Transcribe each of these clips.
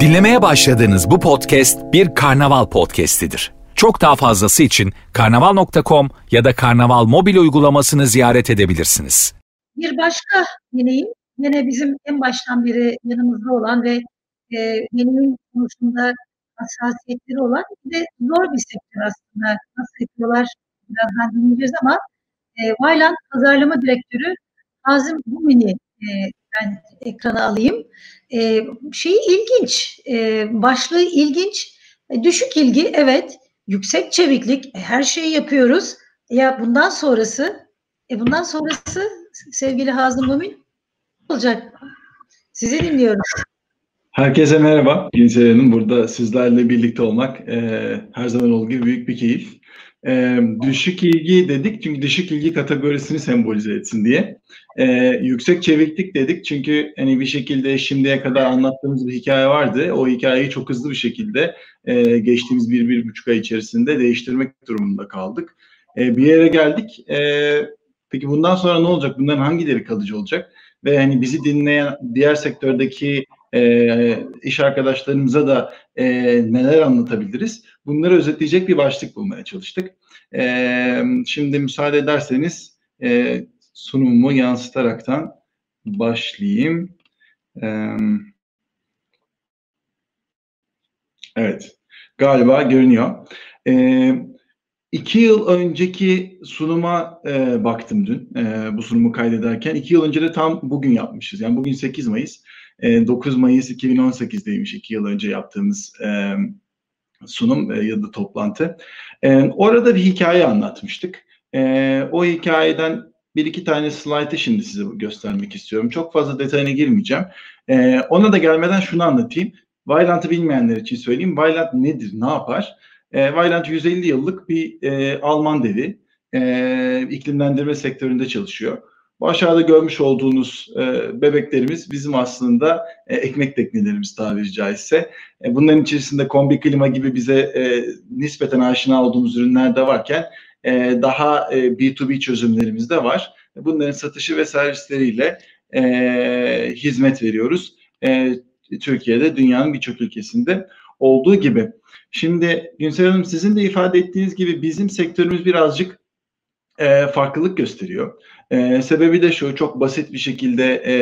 Dinlemeye başladığınız bu podcast bir karnaval podcastidir. Çok daha fazlası için karnaval.com ya da karnaval mobil uygulamasını ziyaret edebilirsiniz. Bir başka deneyim, yine bizim en baştan beri yanımızda olan ve e, deneyim konusunda hassasiyetleri olan bir de zor bir sektör aslında. Nasıl yapıyorlar birazdan dinleyeceğiz ama e, Vayland Pazarlama Direktörü Hazım Bumini e, ben ekrana alayım. E, şeyi ilginç, e, başlığı ilginç, e, düşük ilgi evet, yüksek çeviklik, e, her şeyi yapıyoruz. Ya bundan sonrası, e bundan sonrası sevgili Hazım Mümin olacak. Sizi dinliyoruz. Herkese merhaba. Hanım burada sizlerle birlikte olmak e, her zaman olduğu gibi büyük bir keyif. E, düşük ilgi dedik çünkü düşük ilgi kategorisini sembolize etsin diye. E, yüksek çeviklik dedik çünkü hani bir şekilde şimdiye kadar anlattığımız bir hikaye vardı. O hikayeyi çok hızlı bir şekilde e, geçtiğimiz bir, bir buçuk ay içerisinde değiştirmek durumunda kaldık. E, bir yere geldik. E, peki bundan sonra ne olacak? Bunların hangileri kalıcı olacak? Ve hani bizi dinleyen diğer sektördeki e, iş arkadaşlarımıza da e, neler anlatabiliriz? Bunları özetleyecek bir başlık bulmaya çalıştık. E, şimdi müsaade ederseniz e, sunumumu yansıtaraktan başlayayım. E, evet, galiba görünüyor. E, İki yıl önceki sunuma e, baktım dün e, bu sunumu kaydederken. iki yıl önce de tam bugün yapmışız. Yani bugün 8 Mayıs. 9 ee, Mayıs 2018'deymiş iki yıl önce yaptığımız e, sunum e, ya da toplantı. E, orada bir hikaye anlatmıştık. o hikayeden bir iki tane slaytı şimdi size göstermek istiyorum. Çok fazla detayına girmeyeceğim. ona da gelmeden şunu anlatayım. Vailant'ı bilmeyenler için söyleyeyim. Vailant nedir, ne yapar? E, Vaillant 150 yıllık bir Alman devi. iklimlendirme sektöründe çalışıyor. Bu aşağıda görmüş olduğunuz e, bebeklerimiz bizim aslında e, ekmek teknelerimiz tabiri caizse. E, bunların içerisinde kombi klima gibi bize e, nispeten aşina olduğumuz ürünler de varken e, daha e, B2B çözümlerimiz de var. Bunların satışı ve servisleriyle e, hizmet veriyoruz. E, Türkiye'de dünyanın birçok ülkesinde olduğu gibi. Şimdi Günsel Hanım sizin de ifade ettiğiniz gibi bizim sektörümüz birazcık e, farklılık gösteriyor. E, sebebi de şu, çok basit bir şekilde e,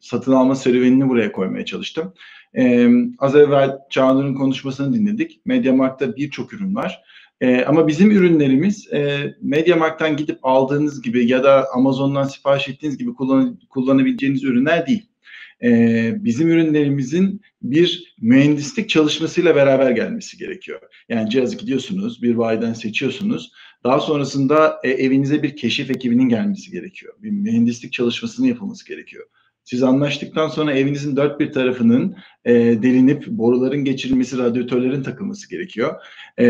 satın alma serüvenini buraya koymaya çalıştım. E, az evvel Çağnur'un konuşmasını dinledik. Mediamarkt'ta birçok ürün var. E, ama bizim ürünlerimiz e, Mediamarkt'tan gidip aldığınız gibi ya da Amazon'dan sipariş ettiğiniz gibi kullan, kullanabileceğiniz ürünler değil. E, bizim ürünlerimizin bir mühendislik çalışmasıyla beraber gelmesi gerekiyor. Yani cihazı gidiyorsunuz, bir bayiden seçiyorsunuz daha sonrasında e, evinize bir keşif ekibinin gelmesi gerekiyor. Bir mühendislik çalışmasının yapılması gerekiyor. Siz anlaştıktan sonra evinizin dört bir tarafının e, delinip boruların geçirilmesi, radyatörlerin takılması gerekiyor. E,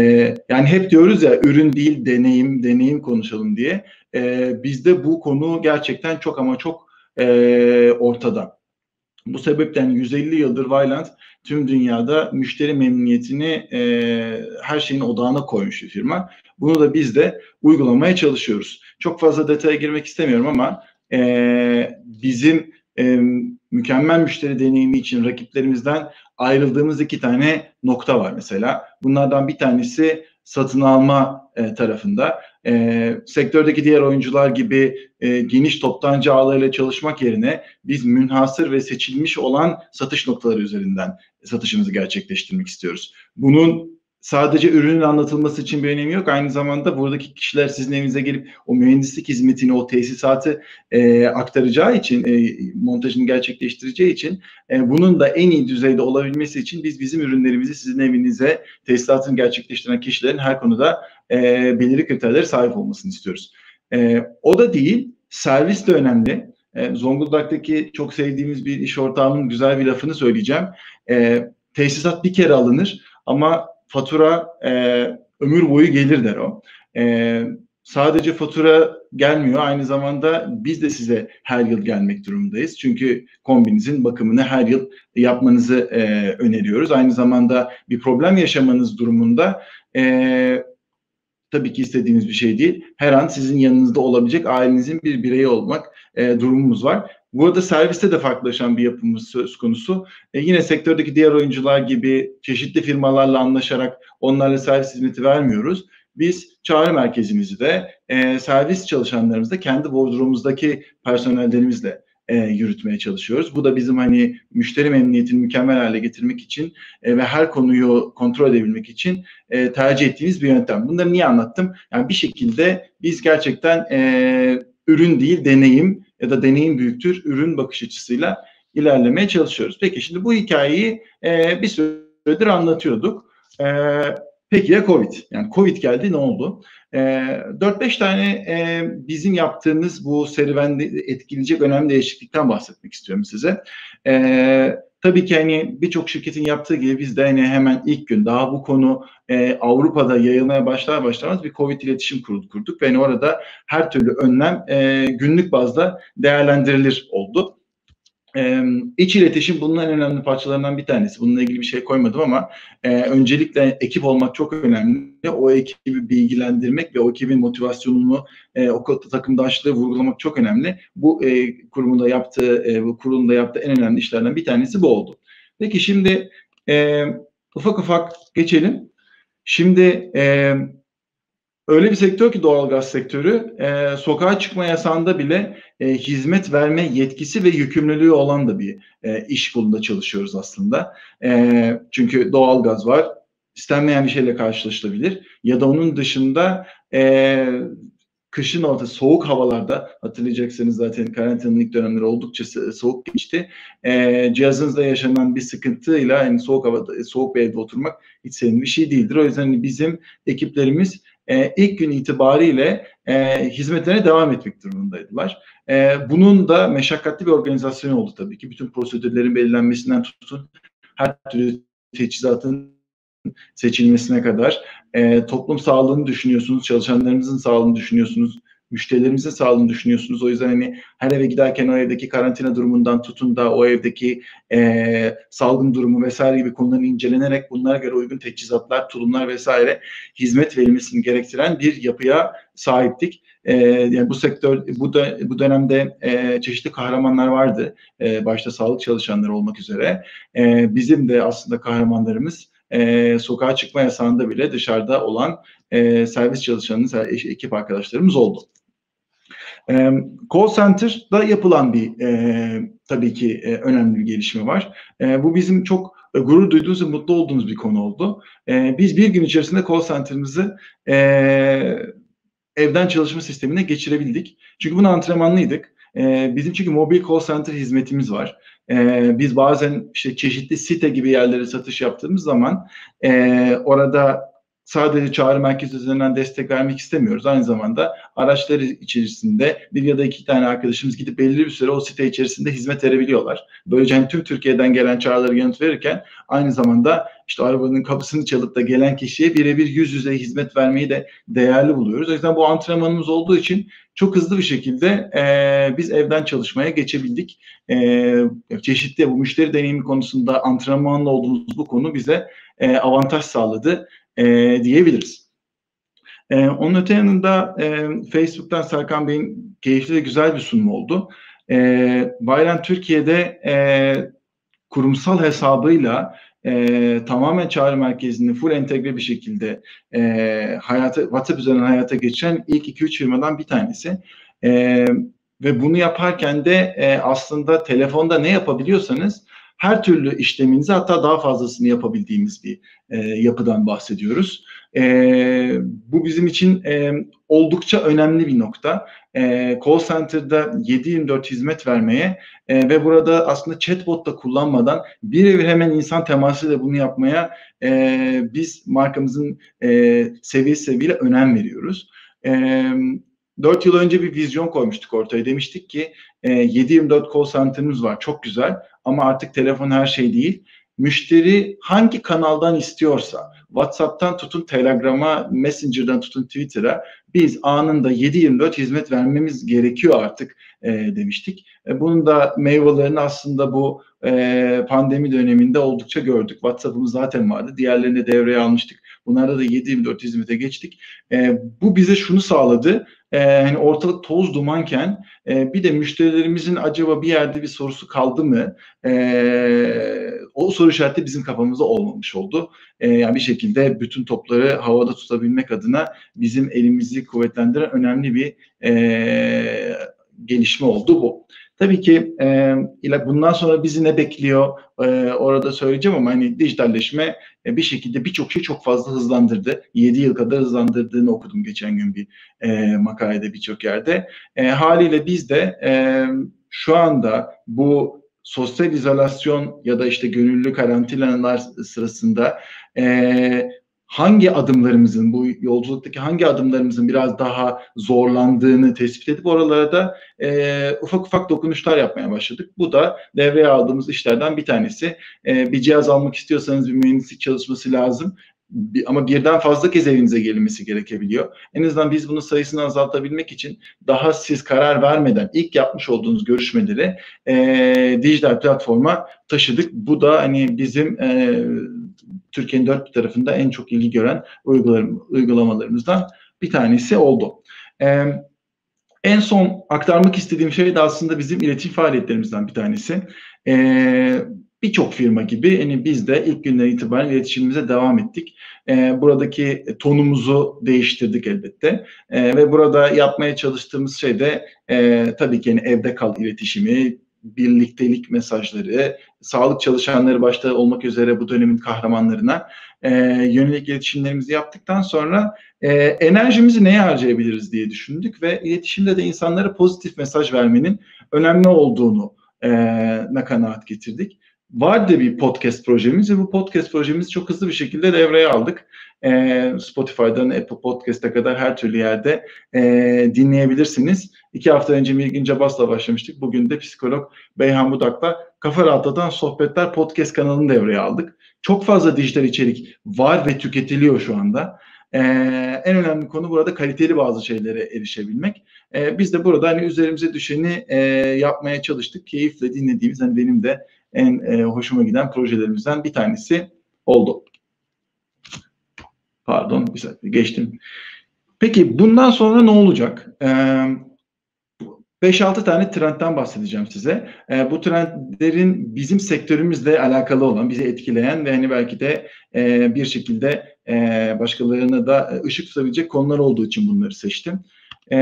yani hep diyoruz ya ürün değil deneyim, deneyim konuşalım diye. E, bizde bu konu gerçekten çok ama çok e, ortada. Bu sebepten 150 yıldır Vyland tüm dünyada müşteri memnuniyetini e, her şeyin odağına koymuş bir firma. Bunu da biz de uygulamaya çalışıyoruz. Çok fazla detaya girmek istemiyorum ama e, bizim e, mükemmel müşteri deneyimi için rakiplerimizden ayrıldığımız iki tane nokta var mesela. Bunlardan bir tanesi satın alma e, tarafında. E, sektördeki diğer oyuncular gibi e, geniş toptancı ağlarıyla çalışmak yerine biz münhasır ve seçilmiş olan satış noktaları üzerinden satışımızı gerçekleştirmek istiyoruz. Bunun sadece ürünün anlatılması için bir önemi yok. Aynı zamanda buradaki kişiler sizin evinize gelip o mühendislik hizmetini, o tesisatı e, aktaracağı için, e, montajını gerçekleştireceği için e, bunun da en iyi düzeyde olabilmesi için biz bizim ürünlerimizi sizin evinize tesisatını gerçekleştiren kişilerin her konuda e, belirli kriterlere sahip olmasını istiyoruz. E, o da değil, servis de önemli. E, Zonguldak'taki çok sevdiğimiz bir iş ortağımın güzel bir lafını söyleyeceğim. E, tesisat bir kere alınır ama fatura e, ömür boyu gelir der o. E, sadece fatura gelmiyor aynı zamanda biz de size her yıl gelmek durumundayız. Çünkü kombinizin bakımını her yıl yapmanızı e, öneriyoruz. Aynı zamanda bir problem yaşamanız durumunda e, tabii ki istediğiniz bir şey değil. Her an sizin yanınızda olabilecek ailenizin bir bireyi olmak e, durumumuz var. Burada serviste de farklılaşan bir yapımız söz konusu. E, yine sektördeki diğer oyuncular gibi çeşitli firmalarla anlaşarak onlarla servis hizmeti vermiyoruz. Biz çağrı merkezimizi de e, servis çalışanlarımızı da kendi wardrobe'umuzdaki personellerimizle e, yürütmeye çalışıyoruz. Bu da bizim hani müşteri memnuniyetini mükemmel hale getirmek için e, ve her konuyu kontrol edebilmek için e, tercih ettiğimiz bir yöntem. Bunları niye anlattım? Yani bir şekilde biz gerçekten e, ürün değil deneyim ya da deneyim büyüktür ürün bakış açısıyla ilerlemeye çalışıyoruz. Peki şimdi bu hikayeyi e, bir süredir anlatıyorduk. E, peki ya Covid? Yani Covid geldi ne oldu? E, 4-5 tane e, bizim yaptığımız bu serüvende etkileyecek önemli değişiklikten bahsetmek istiyorum size. E, tabii ki hani birçok şirketin yaptığı gibi biz de hani hemen ilk gün daha bu konu e, Avrupa'da yayılmaya başlar başlamaz bir Covid iletişim kurulu kurduk ve hani orada her türlü önlem e, günlük bazda değerlendirilir oldu. Ee, iç iletişim bunun en önemli parçalarından bir tanesi. Bununla ilgili bir şey koymadım ama e, öncelikle ekip olmak çok önemli. O ekibi bilgilendirmek ve o ekibin motivasyonunu, e, o takımdaşlığı vurgulamak çok önemli. Bu e, kurumun da yaptığı, e, bu kurulun da yaptığı en önemli işlerden bir tanesi bu oldu. Peki şimdi e, ufak ufak geçelim. Şimdi e, öyle bir sektör ki doğalgaz sektörü e, sokağa çıkma yasağında bile e, hizmet verme yetkisi ve yükümlülüğü olan da bir e, iş kolunda çalışıyoruz aslında. E, çünkü doğalgaz var, istenmeyen bir şeyle karşılaşılabilir ya da onun dışında e, kışın orta soğuk havalarda hatırlayacaksınız zaten karantinanın ilk dönemleri oldukça soğuk geçti. E, cihazınızda yaşanan bir sıkıntıyla yani soğuk havada soğuk bir evde oturmak hiç senin bir şey değildir. O yüzden bizim ekiplerimiz e, ilk gün itibariyle e, hizmetlerine devam etmek durumundaydılar. E, bunun da meşakkatli bir organizasyon oldu tabii ki. Bütün prosedürlerin belirlenmesinden tutun her türlü teçhizatın seçilmesine kadar e, toplum sağlığını düşünüyorsunuz, çalışanlarınızın sağlığını düşünüyorsunuz, müşterilerimizin sağlığını düşünüyorsunuz. O yüzden hani her eve giderken o evdeki karantina durumundan tutun da o evdeki e, salgın durumu vesaire gibi konuların incelenerek bunlara göre uygun teçhizatlar, tulumlar vesaire hizmet verilmesini gerektiren bir yapıya sahiptik. E, yani bu sektör bu da bu dönemde e, çeşitli kahramanlar vardı. E, başta sağlık çalışanları olmak üzere. E, bizim de aslında kahramanlarımız e, sokağa çıkma yasağında bile dışarıda olan e, servis çalışanımız, ekip arkadaşlarımız oldu. E, call Center'da yapılan bir e, tabii ki e, önemli bir gelişme var. E, bu bizim çok e, gurur duyduğumuz ve mutlu olduğumuz bir konu oldu. E, biz bir gün içerisinde call center'ımızı e, evden çalışma sistemine geçirebildik. Çünkü bunu antrenmanlıydık. E, bizim çünkü mobil call center hizmetimiz var. E, biz bazen işte çeşitli site gibi yerlere satış yaptığımız zaman e, orada sadece çağrı merkezi üzerinden destek vermek istemiyoruz. Aynı zamanda araçları içerisinde bir ya da iki tane arkadaşımız gidip belirli bir süre o site içerisinde hizmet verebiliyorlar. Böylece hani tüm Türkiye'den gelen çağrıları yanıt verirken aynı zamanda işte arabanın kapısını çalıp da gelen kişiye birebir yüz yüze hizmet vermeyi de değerli buluyoruz. O yüzden bu antrenmanımız olduğu için çok hızlı bir şekilde e, biz evden çalışmaya geçebildik. E, çeşitli bu müşteri deneyimi konusunda antrenmanlı olduğumuz bu konu bize e, avantaj sağladı e, diyebiliriz. E, onun öte yanında e, Facebook'tan Serkan Bey'in keyifli ve güzel bir sunumu oldu. E, Bayram Türkiye'de e, kurumsal hesabıyla e, tamamen çağrı merkezini full entegre bir şekilde e, hayata, WhatsApp üzerinden hayata geçiren ilk 2-3 firmadan bir tanesi. E, ve bunu yaparken de e, aslında telefonda ne yapabiliyorsanız her türlü işleminizi hatta daha fazlasını yapabildiğimiz bir e, yapıdan bahsediyoruz. E, bu bizim için e, oldukça önemli bir nokta. E, call Center'da 7-24 hizmet vermeye e, ve burada aslında chatbot da kullanmadan birebir hemen insan temasıyla bunu yapmaya e, biz markamızın e, seviye seviyeyle önem veriyoruz. E, 4 yıl önce bir vizyon koymuştuk ortaya. Demiştik ki e, 7-24 call center'ımız var. Çok güzel ama artık telefon her şey değil. Müşteri hangi kanaldan istiyorsa WhatsApp'tan tutun Telegram'a, Messenger'dan tutun Twitter'a biz anında 7-24 hizmet vermemiz gerekiyor artık e, demiştik. E, bunun da meyvelerini aslında bu e, pandemi döneminde oldukça gördük. WhatsApp'ımız zaten vardı. Diğerlerini devreye almıştık. Bunlarda da 7-24 hizmete geçtik. E, bu bize şunu sağladı. E, hani ortalık toz dumanken e, bir de müşterilerimizin acaba bir yerde bir sorusu kaldı mı? E, o soru işareti bizim kafamızda olmamış oldu. E, yani bir şekilde bütün topları havada tutabilmek adına bizim elimizi kuvvetlendiren önemli bir e, gelişme oldu bu. Tabii ki e, bundan sonra bizi ne bekliyor e, orada söyleyeceğim ama hani dijitalleşme e, bir şekilde birçok şey çok fazla hızlandırdı. 7 yıl kadar hızlandırdığını okudum geçen gün bir e, makalede birçok yerde. E, haliyle biz de e, şu anda bu sosyal izolasyon ya da işte gönüllü karantinalar sırasında e, hangi adımlarımızın bu yolculuktaki hangi adımlarımızın biraz daha zorlandığını tespit edip oralara da e, ufak ufak dokunuşlar yapmaya başladık. Bu da devreye aldığımız işlerden bir tanesi. E, bir cihaz almak istiyorsanız bir mühendislik çalışması lazım ama birden fazla kez evinize gelinmesi gerekebiliyor. En azından biz bunun sayısını azaltabilmek için daha siz karar vermeden ilk yapmış olduğunuz görüşmeleri e, dijital platforma taşıdık. Bu da hani bizim e, Türkiye'nin dört bir tarafında en çok ilgi gören uygulamalarımızdan bir tanesi oldu. E, en son aktarmak istediğim şey de aslında bizim iletişim faaliyetlerimizden bir tanesi. E, Birçok firma gibi hani biz de ilk günden itibaren iletişimimize devam ettik. E, buradaki tonumuzu değiştirdik elbette. E, ve burada yapmaya çalıştığımız şey de e, tabii ki yani evde kal iletişimi, birliktelik mesajları, sağlık çalışanları başta olmak üzere bu dönemin kahramanlarına e, yönelik iletişimlerimizi yaptıktan sonra e, enerjimizi neye harcayabiliriz diye düşündük ve iletişimde de insanlara pozitif mesaj vermenin önemli olduğunu e, ne kanaat getirdik vardı bir podcast projemiz ve bu podcast projemizi çok hızlı bir şekilde devreye aldık. E, Spotify'dan Apple Podcast'a kadar her türlü yerde e, dinleyebilirsiniz. İki hafta önce Milgin Cabas'la başlamıştık. Bugün de psikolog Beyhan Budak'la Kafa Rahatladan Sohbetler podcast kanalını devreye aldık. Çok fazla dijital içerik var ve tüketiliyor şu anda. Ee, en önemli konu burada kaliteli bazı şeylere erişebilmek. Ee, biz de burada hani üzerimize düşeni e, yapmaya çalıştık. Keyifle dinlediğimiz hani benim de en e, hoşuma giden projelerimizden bir tanesi oldu. Pardon, bir saniye geçtim. Peki bundan sonra ne olacak? Ee, 5-6 tane trendten bahsedeceğim size. E, bu trendlerin bizim sektörümüzle alakalı olan, bizi etkileyen ve hani belki de e, bir şekilde e, başkalarına da ışık tutabilecek konular olduğu için bunları seçtim. E,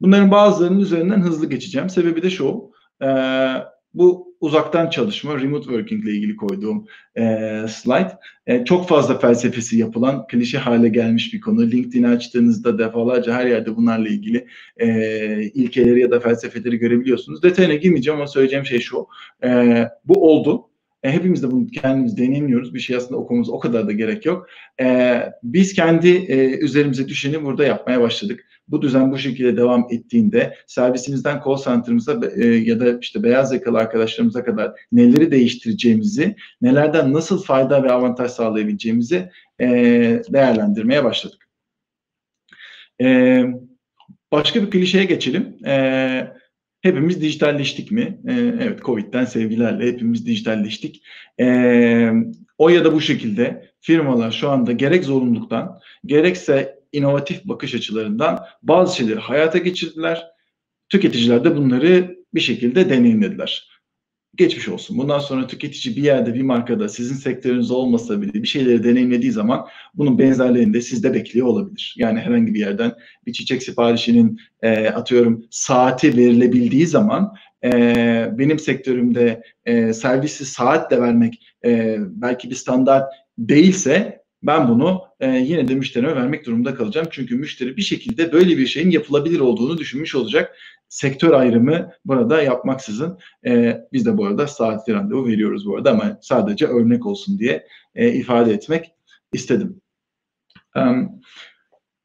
bunların bazılarının üzerinden hızlı geçeceğim. Sebebi de şu, e, bu uzaktan çalışma, remote working ile ilgili koyduğum e, slide. E, çok fazla felsefesi yapılan, klişe hale gelmiş bir konu. LinkedIn açtığınızda defalarca her yerde bunlarla ilgili e, ilkeleri ya da felsefeleri görebiliyorsunuz. Detayına girmeyeceğim ama söyleyeceğim şey şu. E, bu oldu. E, hepimiz de bunu kendimiz deneyimliyoruz. Bir şey aslında okumamız o kadar da gerek yok. E, biz kendi e, üzerimize düşeni burada yapmaya başladık bu düzen bu şekilde devam ettiğinde servisimizden call center'ımıza e, ya da işte beyaz yakalı arkadaşlarımıza kadar neleri değiştireceğimizi, nelerden nasıl fayda ve avantaj sağlayabileceğimizi e, değerlendirmeye başladık. E, başka bir klişeye geçelim. E, hepimiz dijitalleştik mi? E, evet, Covid'den sevgilerle hepimiz dijitalleştik. E, o ya da bu şekilde firmalar şu anda gerek zorunluluktan gerekse inovatif bakış açılarından bazı şeyleri hayata geçirdiler. Tüketiciler de bunları bir şekilde deneyimlediler. Geçmiş olsun. Bundan sonra tüketici bir yerde bir markada sizin sektörünüz olmasa bile bir şeyleri deneyimlediği zaman bunun benzerlerini de sizde bekliyor olabilir. Yani herhangi bir yerden bir çiçek siparişinin e, atıyorum saati verilebildiği zaman e, benim sektörümde e, servisi saatle vermek e, belki bir standart değilse ben bunu e, yine de müşterime vermek durumunda kalacağım. Çünkü müşteri bir şekilde böyle bir şeyin yapılabilir olduğunu düşünmüş olacak. Sektör ayrımı burada yapmaksızın e, biz de bu arada saatli randevu veriyoruz bu arada ama sadece örnek olsun diye e, ifade etmek istedim. E,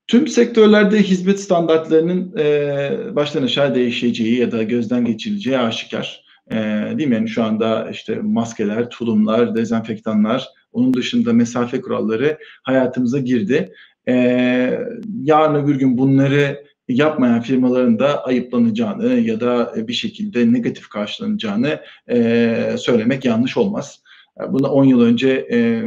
tüm sektörlerde hizmet standartlarının e, baştan aşağı değişeceği ya da gözden geçirileceği aşikar. E, değil mi? Yani şu anda işte maskeler, tulumlar, dezenfektanlar, onun dışında mesafe kuralları hayatımıza girdi. E, yarın öbür gün bunları yapmayan firmaların da ayıplanacağını ya da bir şekilde negatif karşılanacağını e, söylemek yanlış olmaz. Buna 10 yıl önce e,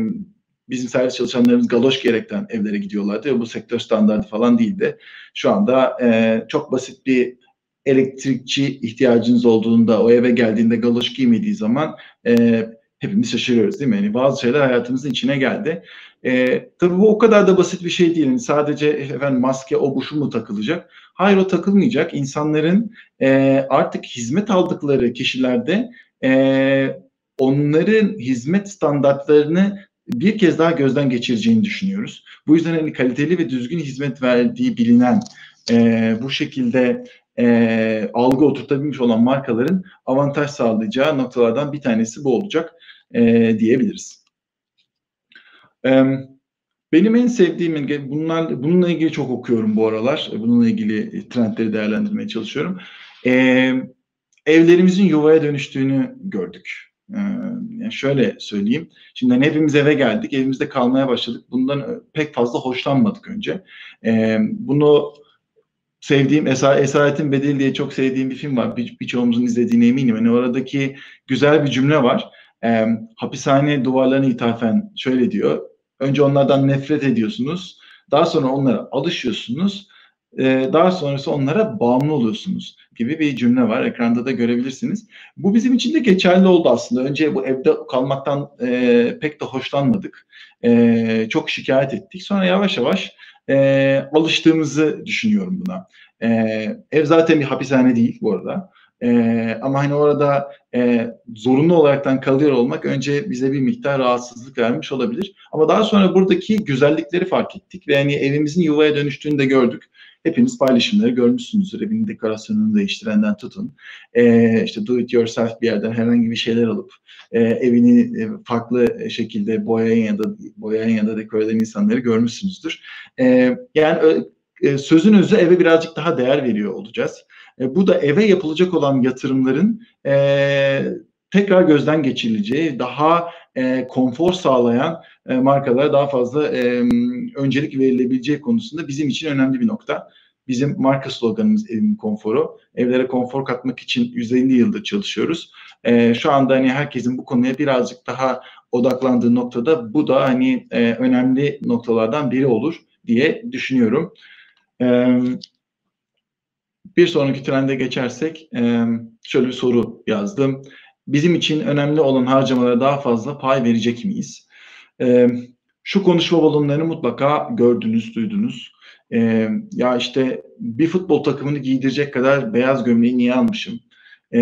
bizim servis çalışanlarımız galoş gerekten evlere gidiyorlardı bu sektör standartı falan değildi. Şu anda e, çok basit bir elektrikçi ihtiyacınız olduğunda o eve geldiğinde galoş giymediği zaman e, hepimiz şaşırıyoruz değil mi? Yani bazı şeyler hayatımızın içine geldi. E, tabii bu o kadar da basit bir şey değil. Yani sadece efendim maske o bu şu mu takılacak? Hayır o takılmayacak. İnsanların e, artık hizmet aldıkları kişilerde e, onların hizmet standartlarını bir kez daha gözden geçireceğini düşünüyoruz. Bu yüzden hani kaliteli ve düzgün hizmet verdiği bilinen e, bu şekilde e, algı oturtabilmiş olan markaların avantaj sağlayacağı noktalardan bir tanesi bu olacak e, diyebiliriz. E, benim en sevdiğim, bunlar, bununla ilgili çok okuyorum bu aralar. Bununla ilgili trendleri değerlendirmeye çalışıyorum. E, evlerimizin yuvaya dönüştüğünü gördük. Ee, yani şöyle söyleyeyim. Şimdi hani hepimiz eve geldik. Evimizde kalmaya başladık. Bundan pek fazla hoşlanmadık önce. Bunu sevdiğim Esa Esaretin Bedeli diye çok sevdiğim bir film var. Bir, birçoğumuzun izlediğine eminim. Yani oradaki güzel bir cümle var. Ee, hapishane duvarlarına ithafen şöyle diyor. Önce onlardan nefret ediyorsunuz. Daha sonra onlara alışıyorsunuz. Ee, daha sonrası onlara bağımlı oluyorsunuz gibi bir cümle var. Ekranda da görebilirsiniz. Bu bizim için de geçerli oldu aslında. Önce bu evde kalmaktan e, pek de hoşlanmadık. E, çok şikayet ettik. Sonra yavaş yavaş e, alıştığımızı düşünüyorum buna. E, ev zaten bir hapishane değil bu arada. E, ama hani orada e, zorunlu olaraktan kalıyor olmak önce bize bir miktar rahatsızlık vermiş olabilir. Ama daha sonra buradaki güzellikleri fark ettik ve hani evimizin yuvaya dönüştüğünü de gördük. Hepiniz paylaşımları görmüşsünüzdür. Evin dekorasyonunu değiştirenden tutun. E, işte do it yourself bir yerden herhangi bir şeyler alıp e, evini e, farklı şekilde boyayan ya da boyayan ya da dekor eden insanları görmüşsünüzdür. E, yani e, sözün özü eve birazcık daha değer veriyor olacağız. E, bu da eve yapılacak olan yatırımların e, tekrar gözden geçirileceği, daha e, konfor sağlayan e, markalara daha fazla e, öncelik verilebileceği konusunda bizim için önemli bir nokta. Bizim marka sloganımız evin konforu. Evlere konfor katmak için 150 yıldır çalışıyoruz. E, şu anda hani herkesin bu konuya birazcık daha odaklandığı noktada bu da hani e, önemli noktalardan biri olur diye düşünüyorum. E, bir sonraki trende geçersek e, şöyle bir soru yazdım bizim için önemli olan harcamalara daha fazla pay verecek miyiz? E, şu konuşma balonlarını mutlaka gördünüz, duydunuz. E, ya işte bir futbol takımını giydirecek kadar beyaz gömleği niye almışım? E,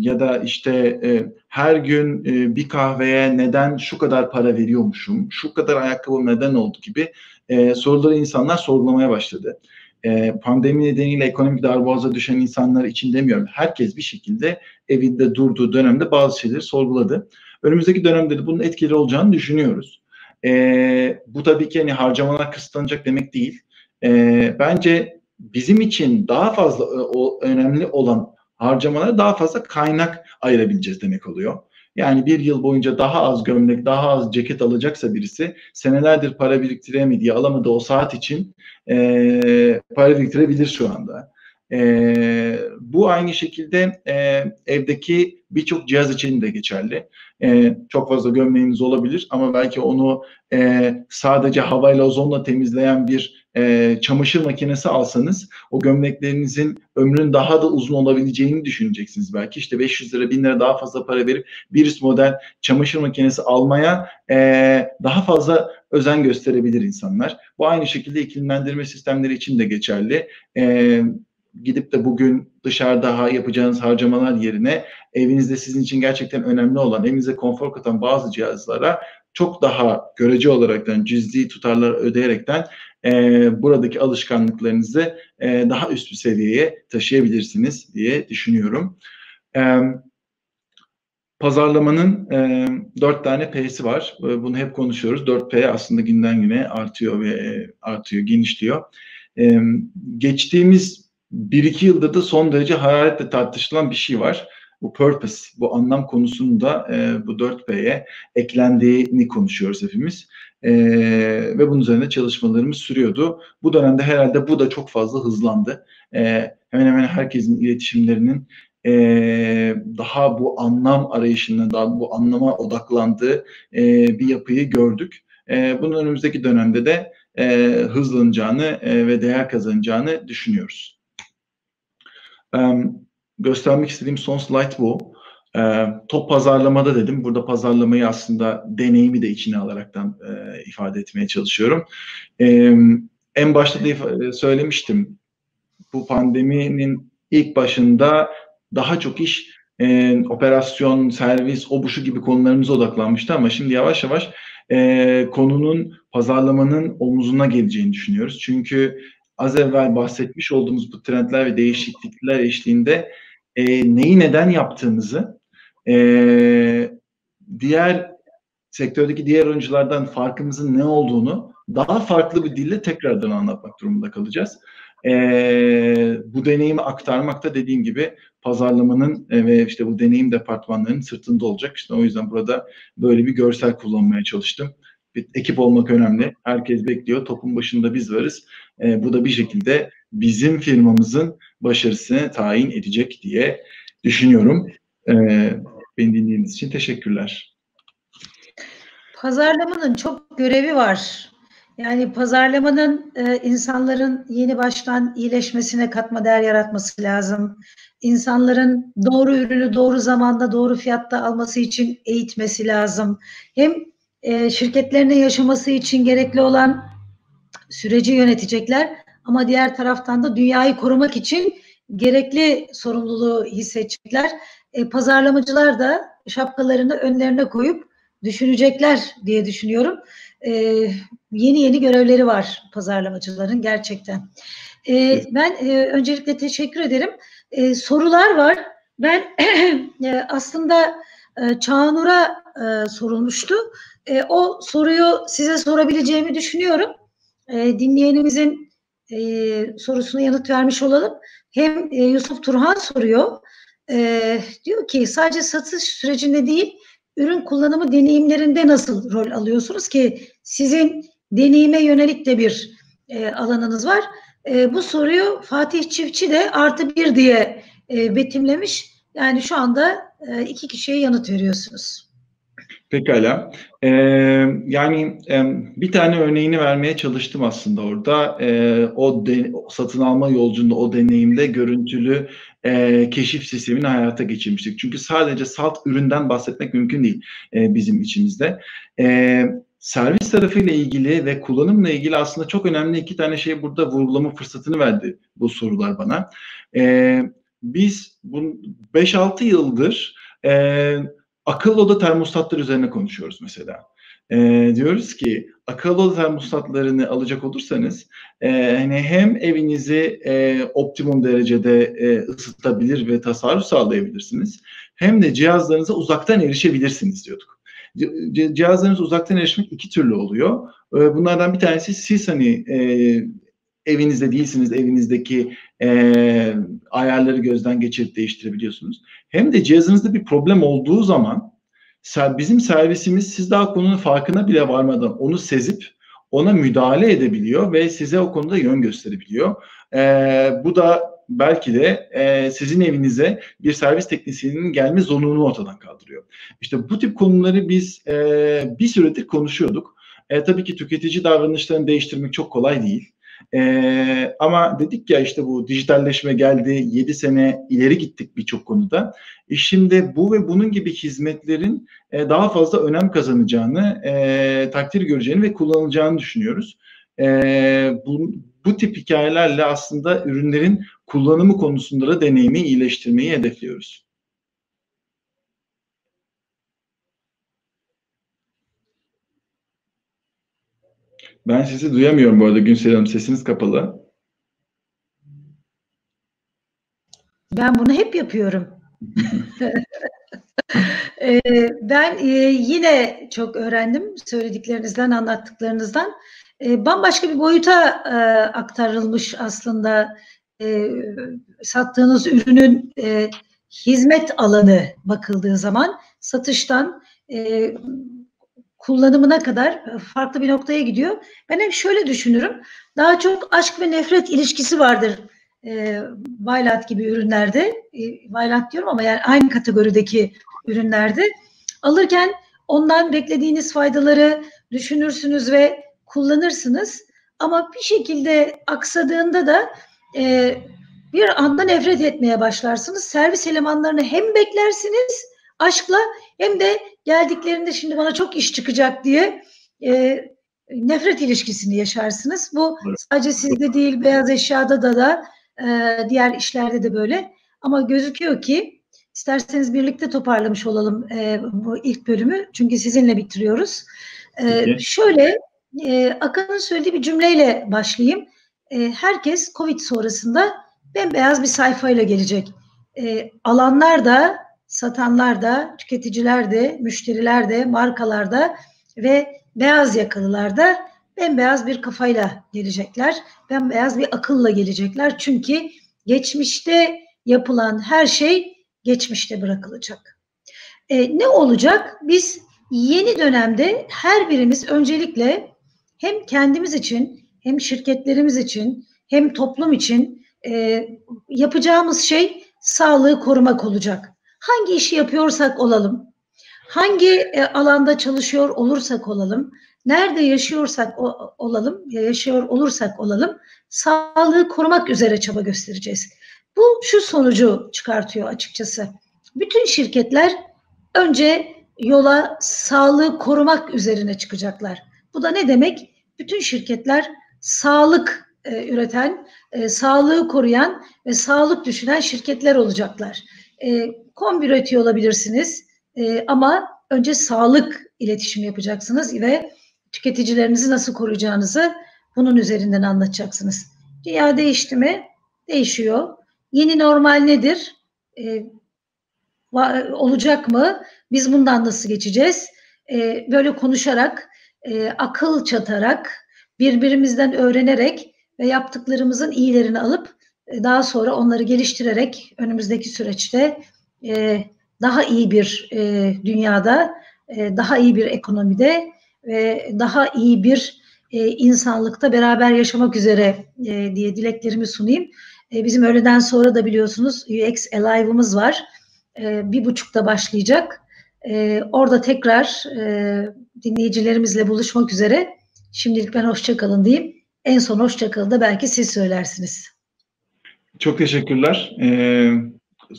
ya da işte e, her gün e, bir kahveye neden şu kadar para veriyormuşum, şu kadar ayakkabı neden oldu gibi e, soruları insanlar sorgulamaya başladı e, pandemi nedeniyle ekonomik darboğaza düşen insanlar için demiyorum. Herkes bir şekilde evinde durduğu dönemde bazı şeyleri sorguladı. Önümüzdeki dönemde de bunun etkili olacağını düşünüyoruz. E, bu tabii ki hani harcamalar kısıtlanacak demek değil. E, bence bizim için daha fazla o, önemli olan harcamalara daha fazla kaynak ayırabileceğiz demek oluyor. Yani bir yıl boyunca daha az gömlek, daha az ceket alacaksa birisi senelerdir para biriktiremediği, alamadığı o saat için e, para biriktirebilir şu anda. E, bu aynı şekilde e, evdeki birçok cihaz için de geçerli. E, çok fazla gömleğiniz olabilir ama belki onu e, sadece havayla ozonla temizleyen bir e, çamaşır makinesi alsanız o gömleklerinizin ömrünün daha da uzun olabileceğini düşüneceksiniz belki. İşte 500 lira 1000 lira daha fazla para verip bir üst model çamaşır makinesi almaya e, daha fazla özen gösterebilir insanlar. Bu aynı şekilde iklimlendirme sistemleri için de geçerli. E, gidip de bugün dışarıda yapacağınız harcamalar yerine evinizde sizin için gerçekten önemli olan, evinize konfor katan bazı cihazlara çok daha görece olaraktan cüzdi tutarlar ödeyerekten e, buradaki alışkanlıklarınızı e, daha üst bir seviyeye taşıyabilirsiniz diye düşünüyorum. E, pazarlamanın e, 4 tane P'si var. Bunu hep konuşuyoruz. 4 P aslında günden güne artıyor ve e, artıyor, genişliyor. E, geçtiğimiz bir iki yılda da son derece hararetle tartışılan bir şey var. Bu purpose, bu anlam konusunda e, bu 4P'ye eklendiğini konuşuyoruz hepimiz. E, ve bunun üzerinde çalışmalarımız sürüyordu. Bu dönemde herhalde bu da çok fazla hızlandı. E, hemen hemen herkesin iletişimlerinin e, daha bu anlam arayışına, daha bu anlama odaklandığı e, bir yapıyı gördük. E, bunun önümüzdeki dönemde de e, hızlanacağını e, ve değer kazanacağını düşünüyoruz. E, göstermek istediğim son slide bu. E, top pazarlamada dedim. Burada pazarlamayı aslında deneyimi de içine alaraktan e, ifade etmeye çalışıyorum. E, en başta da söylemiştim. Bu pandeminin ilk başında daha çok iş e, operasyon, servis, o bu şu gibi konularımıza odaklanmıştı ama şimdi yavaş yavaş e, konunun pazarlamanın omuzuna geleceğini düşünüyoruz. Çünkü az evvel bahsetmiş olduğumuz bu trendler ve değişiklikler eşliğinde e, neyi neden yaptığımızı e, diğer sektördeki diğer oyunculardan farkımızın ne olduğunu daha farklı bir dille tekrardan anlatmak durumunda kalacağız. E, bu deneyimi aktarmakta dediğim gibi pazarlamanın e, ve işte bu deneyim departmanlarının sırtında olacak. İşte o yüzden burada böyle bir görsel kullanmaya çalıştım. Bir ekip olmak önemli. Herkes bekliyor. Topun başında biz varız. E, bu da bir şekilde bizim firmamızın başarısını tayin edecek diye düşünüyorum. E, beni dinlediğiniz için teşekkürler. Pazarlamanın çok görevi var. Yani pazarlamanın e, insanların yeni baştan iyileşmesine katma değer yaratması lazım. İnsanların doğru ürünü doğru zamanda doğru fiyatta alması için eğitmesi lazım. Hem e, şirketlerine yaşaması için gerekli olan süreci yönetecekler ama diğer taraftan da dünyayı korumak için gerekli sorumluluğu hissedecekler. E, pazarlamacılar da şapkalarını önlerine koyup düşünecekler diye düşünüyorum e, yeni yeni görevleri var pazarlamacıların gerçekten. E, ben e, öncelikle teşekkür ederim. E, sorular var. Ben e, aslında e, Çağnur'a e, sorulmuştu. E, o soruyu size sorabileceğimi düşünüyorum. E, dinleyenimizin e, sorusuna yanıt vermiş olalım. Hem e, Yusuf Turhan soruyor. E, diyor ki sadece satış sürecinde değil ürün kullanımı deneyimlerinde nasıl rol alıyorsunuz ki sizin deneyime yönelik de bir e, alanınız var. E, bu soruyu Fatih Çiftçi de artı bir diye e, betimlemiş. Yani şu anda e, iki kişiye yanıt veriyorsunuz. Pekala. Ee, yani e, bir tane örneğini vermeye çalıştım aslında orada. E, o de, satın alma yolculuğunda o deneyimde görüntülü e, keşif sistemini hayata geçirmiştik. Çünkü sadece salt üründen bahsetmek mümkün değil e, bizim içimizde. E, servis tarafıyla ilgili ve kullanımla ilgili aslında çok önemli iki tane şey burada vurgulama fırsatını verdi bu sorular bana. E, biz 5-6 yıldır e, akıllı oda termostatlar üzerine konuşuyoruz mesela. E, diyoruz ki akıllı oda termostatlarını alacak olursanız e, hani hem evinizi e, optimum derecede e, ısıtabilir ve tasarruf sağlayabilirsiniz hem de cihazlarınıza uzaktan erişebilirsiniz diyorduk. Cihazlarınız uzaktan erişmek iki türlü oluyor. E, bunlardan bir tanesi siz hani e, evinizde değilsiniz, evinizdeki e, ayarları gözden geçirip değiştirebiliyorsunuz. Hem de cihazınızda bir problem olduğu zaman bizim servisimiz siz daha konunun farkına bile varmadan onu sezip ona müdahale edebiliyor ve size o konuda yön gösterebiliyor. E, bu da belki de e, sizin evinize bir servis teknisyeninin gelme zorunluluğunu ortadan kaldırıyor. İşte bu tip konuları biz e, bir süredir konuşuyorduk. E, tabii ki tüketici davranışlarını değiştirmek çok kolay değil. E, ama dedik ya işte bu dijitalleşme geldi, 7 sene ileri gittik birçok konuda. E şimdi bu ve bunun gibi hizmetlerin e, daha fazla önem kazanacağını, e, takdir göreceğini ve kullanılacağını düşünüyoruz. E, bu, bu tip hikayelerle aslında ürünlerin kullanımı konusunda da deneyimi iyileştirmeyi hedefliyoruz. Ben sizi duyamıyorum bu arada Günsel Hanım. Sesiniz kapalı. Ben bunu hep yapıyorum. Ee, ben e, yine çok öğrendim söylediklerinizden, anlattıklarınızdan. Ee, bambaşka bir boyuta e, aktarılmış aslında e, sattığınız ürünün hizmet alanı bakıldığı zaman satıştan kullanımına kadar e, farklı bir noktaya gidiyor. Ben hep şöyle düşünürüm. Daha çok aşk ve nefret ilişkisi vardır e, Violet gibi ürünlerde. E, Violet diyorum ama yani aynı kategorideki ürünlerde. Alırken ondan beklediğiniz faydaları, düşünürsünüz ve kullanırsınız. Ama bir şekilde aksadığında da e, bir anda nefret etmeye başlarsınız. Servis elemanlarını hem beklersiniz aşkla hem de geldiklerinde şimdi bana çok iş çıkacak diye e, nefret ilişkisini yaşarsınız. Bu sadece sizde değil, beyaz eşyada da da e, diğer işlerde de böyle. Ama gözüküyor ki isterseniz birlikte toparlamış olalım e, bu ilk bölümü. Çünkü sizinle bitiriyoruz. E, şöyle e, Akan'ın söylediği bir cümleyle başlayayım. E, herkes Covid sonrasında bembeyaz bir sayfayla gelecek. E, alanlar da, satanlar da, tüketiciler de, müşteriler de, markalar da ve beyaz yakalılar da bembeyaz bir kafayla gelecekler. Bembeyaz bir akılla gelecekler. Çünkü geçmişte yapılan her şey geçmişte bırakılacak. E, ne olacak? Biz yeni dönemde her birimiz öncelikle hem kendimiz için hem şirketlerimiz için hem toplum için e, yapacağımız şey sağlığı korumak olacak. Hangi işi yapıyorsak olalım, hangi e, alanda çalışıyor olursak olalım, nerede yaşıyorsak olalım, yaşıyor olursak olalım, sağlığı korumak üzere çaba göstereceğiz. Bu şu sonucu çıkartıyor açıkçası. Bütün şirketler önce yola sağlığı korumak üzerine çıkacaklar. Bu da ne demek? Bütün şirketler sağlık e, üreten, e, sağlığı koruyan ve sağlık düşünen şirketler olacaklar. E, kombi üretiyor olabilirsiniz e, ama önce sağlık iletişim yapacaksınız ve tüketicilerinizi nasıl koruyacağınızı bunun üzerinden anlatacaksınız. Dünya değişti mi? Değişiyor. Yeni normal nedir? E, olacak mı? Biz bundan nasıl geçeceğiz? E, böyle konuşarak, e, akıl çatarak, birbirimizden öğrenerek ve yaptıklarımızın iyilerini alıp e, daha sonra onları geliştirerek önümüzdeki süreçte e, daha iyi bir e, dünyada, e, daha iyi bir ekonomide ve daha iyi bir insanlıkta beraber yaşamak üzere diye dileklerimi sunayım. Bizim öğleden sonra da biliyorsunuz UX Alive'ımız var. Bir buçukta başlayacak. Orada tekrar dinleyicilerimizle buluşmak üzere. Şimdilik ben hoşçakalın diyeyim. En son hoşçakalın da belki siz söylersiniz. Çok teşekkürler. Ee,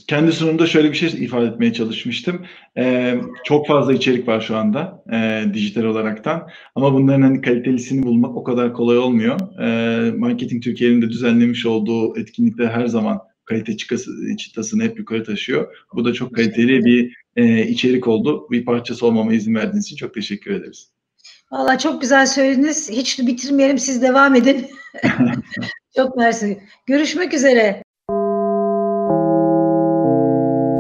kendi sunumda şöyle bir şey ifade etmeye çalışmıştım. Ee, çok fazla içerik var şu anda e, dijital olaraktan. Ama bunların hani kalitelisini bulmak o kadar kolay olmuyor. Ee, Marketing Türkiye'nin de düzenlemiş olduğu etkinlikte her zaman kalite çıkası, çıtasını hep yukarı taşıyor. Bu da çok kaliteli bir e, içerik oldu. Bir parçası olmama izin verdiğiniz için çok teşekkür ederiz. Valla çok güzel söylediniz. Hiç bitirmeyelim siz devam edin. çok mersi. Görüşmek üzere.